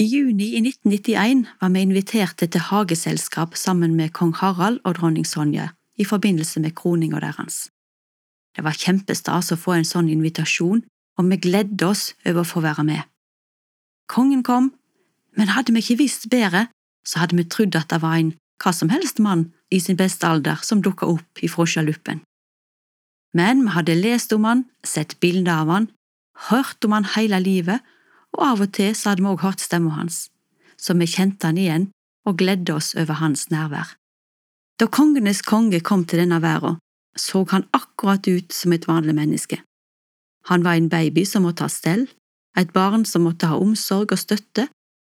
I juni i 1991 var vi inviterte til hageselskap sammen med kong Harald og dronning Sonja i forbindelse med kroninga deres. Det var kjempestas å få en sånn invitasjon, og vi gledde oss over å få være med. Kongen kom, men hadde vi ikke visst bedre, så hadde vi trodd at det var en hva som helst mann i sin beste alder som dukka opp ifra sjaluppen. Men vi hadde lest om han, sett bilder av han, hørt om han hele livet, og av og til så hadde vi også hørt stemmen hans, så vi kjente han igjen og gledde oss over hans nærvær. Da kongenes konge kom til denne verden, så han akkurat ut som et vanlig menneske. Han var en baby som måtte ha stell, et barn som måtte ha omsorg og støtte,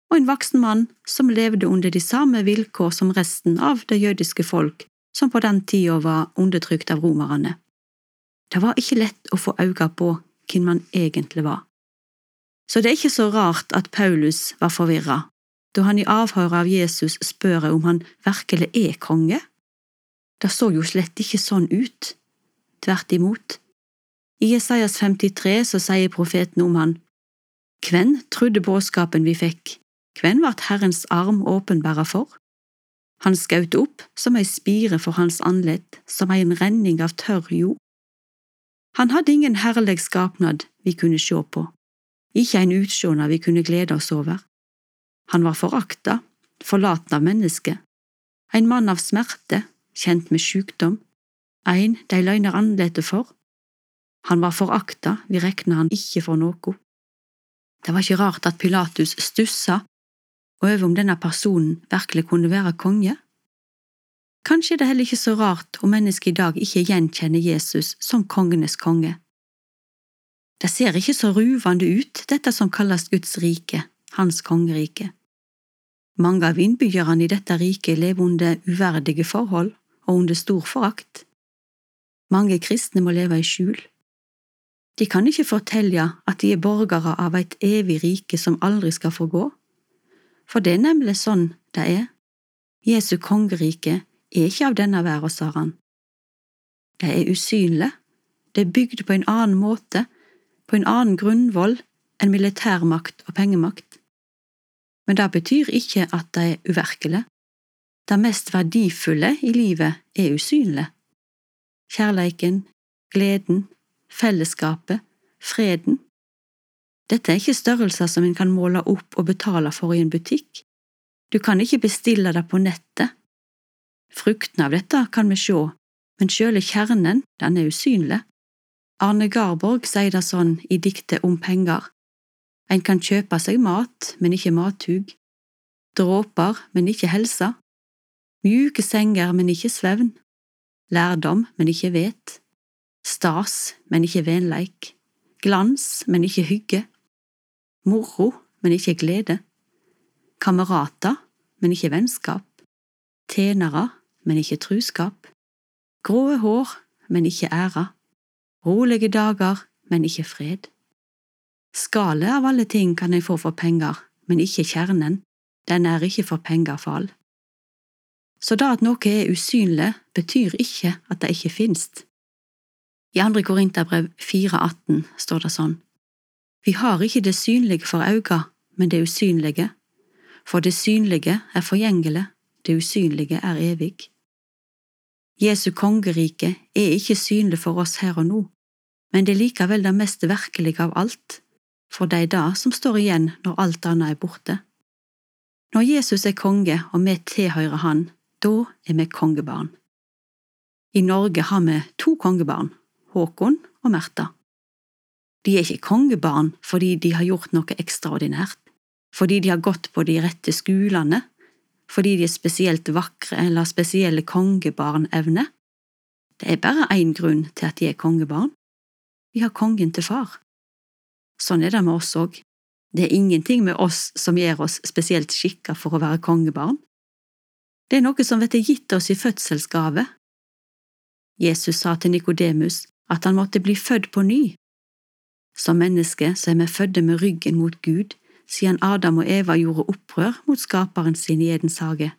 og en voksen mann som levde under de samme vilkår som resten av det jødiske folk, som på den tida var undertrykt av romerne. Det var ikke lett å få øye på hvem man egentlig var. Så det er ikke så rart at Paulus var forvirra, da han i avhøret av Jesus spør om han virkelig er konge. Det så jo slett ikke sånn ut, tvert imot. I Jesajas 53 så sier profeten om han, Hvem trodde budskapen vi fikk, hvem vart Herrens arm åpenbæra for? Han skaut opp som ei spire for hans andlet, som ei renning av tørr jord. Han hadde ingen herlig skapnad vi kunne sjå på, ikke en utsjånad vi kunne glede oss over. Han var forakta, forlaten av mennesket, en mann av smerte, kjent med sjukdom, en de løgner andletet for. Han var forakta, vi rekna han ikke for noe. Det var ikke rart at Pilatus stussa over om denne personen virkelig kunne være konge. Kanskje er det heller ikke så rart om mennesket i dag ikke gjenkjenner Jesus som kongenes konge. Det ser ikke så ruvende ut, dette som kalles Guds rike, hans kongerike. Mange av innbyggerne i dette riket lever under uverdige forhold og under stor forakt. Mange kristne må leve i skjul. De kan ikke fortelle at de er borgere av et evig rike som aldri skal få gå. For det er nemlig sånn det er. Jesu kongerike er ikke av denne verden, sa han. Det er usynlig, det er bygd på en annen måte, på en annen grunnvoll enn militærmakt og pengemakt. Men det betyr ikke at det er uvirkelige. Det mest verdifulle i livet er usynlig. Kjærleiken, gleden, fellesskapet, freden. Dette er ikke størrelser som en kan måle opp og betale for i en butikk. Du kan ikke bestille det på nettet. Fruktene av dette kan vi se, men sjøle kjernen, den er usynlig. Arne Garborg sier det sånn i diktet om penger. En kan kjøpe seg mat, men ikke mathug. Dråper, men ikke helse. Mjuke senger, men ikke svevn. Lærdom, men ikke vet. Stas, men ikke venleik. Glans, men ikke hygge. Moro, men ikke glede. Kamerater, men ikke vennskap. Tjenere, men ikke truskap. Grå hår, men ikke ære. Rolige dager, men ikke fred. Skallet av alle ting kan en få for penger, men ikke kjernen, den er ikke for penger for all. Så da at noe er usynlig, betyr ikke at det ikke finnes. I andre Korinterbrev 4,18 står det sånn. Vi har ikke det synlige for øynene, men det usynlige, for det synlige er forgjengelig, det usynlige er evig. Jesu kongerike er ikke synlig for oss her og nå, men det er likevel det mest virkelige av alt, for det er det som står igjen når alt annet er borte. Når Jesus er konge og vi tilhører han, da er vi kongebarn. I Norge har vi to kongebarn, Håkon og Märtha. De er ikke kongebarn fordi de har gjort noe ekstraordinært, fordi de har gått på de rette skolene, fordi de er spesielt vakre eller har spesielle kongebarnevner. Det er bare én grunn til at de er kongebarn. Vi har kongen til far. Sånn er det med oss òg. Det er ingenting med oss som gjør oss spesielt skikka for å være kongebarn. Det er noe som blir gitt oss i fødselsgave. Jesus sa til Nikodemus at han måtte bli født på ny som menneske så er vi fødte med ryggen mot Gud, siden Adam og Eva gjorde opprør mot skaperen sin i Edens hage.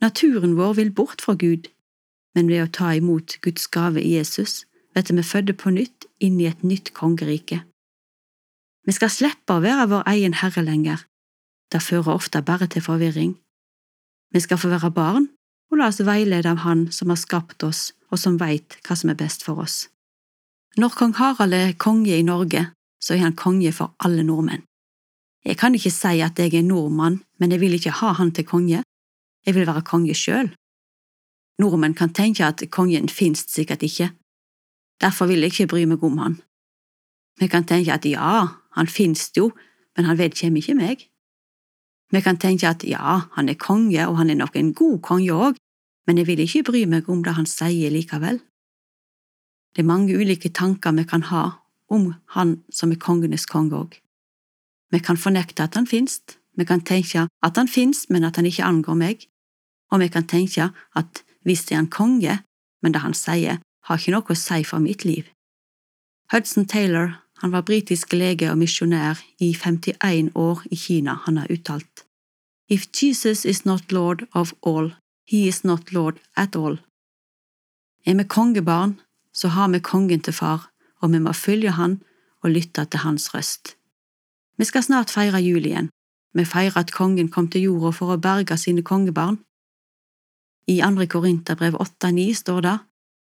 Naturen vår vil bort fra Gud, men ved å ta imot Guds gave i Jesus, vet vi fødte på nytt inn i et nytt kongerike. Vi skal slippe å være vår egen herre lenger, Det fører ofte bare til forvirring. Vi skal få være barn og la oss veilede av Han som har skapt oss og som veit hva som er best for oss. Når kong Harald er konge i Norge, så er han konge for alle nordmenn. Jeg kan ikke si at jeg er nordmann, men jeg vil ikke ha han til konge. Jeg vil være konge sjøl. Nordmenn kan tenke at kongen finnes sikkert ikke. Derfor vil jeg ikke bry meg om han. Vi kan tenke at ja, han finnes jo, men han vedkjemmer ikke meg. Vi kan tenke at ja, han er konge, og han er nok en god konge òg, men jeg vil ikke bry meg om det han sier likevel. Det er mange ulike tanker vi kan ha om han som er kongenes konge òg. Vi kan fornekte at han finnes, vi kan tenke at han finnes, men at han ikke angår meg, og vi kan tenke at hvis det er en konge, men det han sier, har ikke noe å si for mitt liv. Hudson Taylor, han var britisk lege og misjonær i 51 år i Kina, han har uttalt If Jesus is not lord of all, he is not lord at all. Er vi kongebarn, så har vi kongen til far, og vi må følge han og lytte til hans røst. Vi skal snart feire jul igjen. Vi feirer at kongen kom til jorda for å berge sine kongebarn. I andre Korinterbrev 8,9 står det,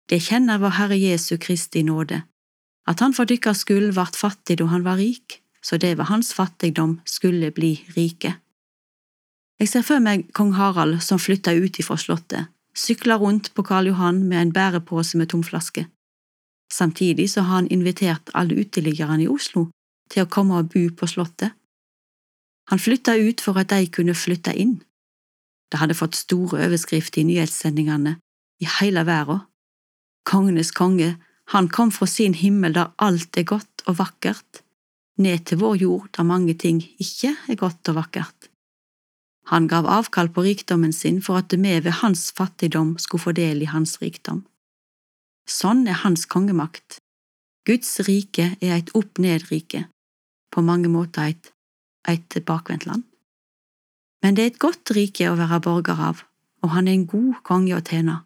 Det kjenner vår Herre Jesu Kristi nåde, at han for dykkers skyld vart fattig da han var rik, så det ved hans fattigdom skulle bli rike. Jeg ser for meg kong Harald som flytta ut ifra slottet, sykla rundt på Karl Johan med en bærepose med tomflaske. Samtidig så har han invitert alle uteliggerne i Oslo til å komme og bo på slottet. Han flytta ut for at de kunne flytte inn. Det hadde fått store overskrifter i nyhetssendingene i hele verden. Kongenes konge, han kom fra sin himmel der alt er godt og vakkert, ned til vår jord der mange ting ikke er godt og vakkert. Han gav avkall på rikdommen sin for at vi ved hans fattigdom skulle få del i hans rikdom. Sånn er hans kongemakt. Guds rike er et opp-ned-rike på mange måter et, et bakvendt land. Men det er et godt rike å være borger av, og han er en god konge å tjene.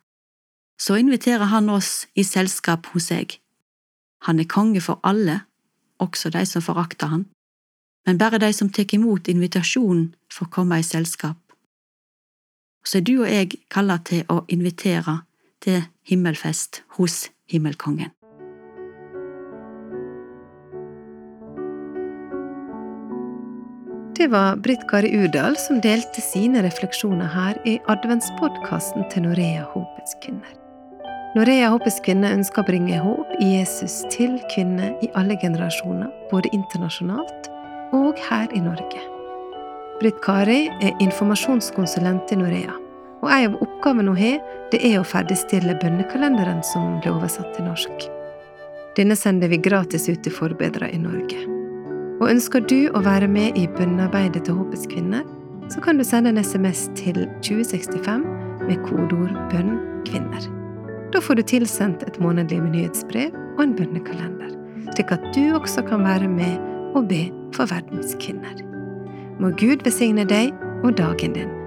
Så inviterer han oss i selskap hos seg. Han er konge for alle, også de som forakter han, men bare de som tar imot invitasjonen, får komme i selskap. Så er du og jeg kalla til å invitere til himmelfest hos himmelkongen. Det var Britt Kari Urdal som delte sine refleksjoner her i adventspodkasten til Norea Håpets kvinner. Norea Håpets kvinner ønsker å bringe håp i Jesus til kvinner i alle generasjoner, både internasjonalt og her i Norge. Britt Kari er informasjonskonsulent i Norea, og en av oppgavene hun har, det er å ferdigstille bønnekalenderen som ble oversatt til norsk. Denne sender vi gratis ut til forbedrere i Norge. Og ønsker du å være med i bønnearbeidet til Håpets kvinner, så kan du sende en SMS til 2065 med kodeord 'bønn kvinner'. Da får du tilsendt et månedlig nyhetsbrev og en bønnekalender, slik at du også kan være med og be for verdens kvinner. Må Gud besigne deg og dagen din.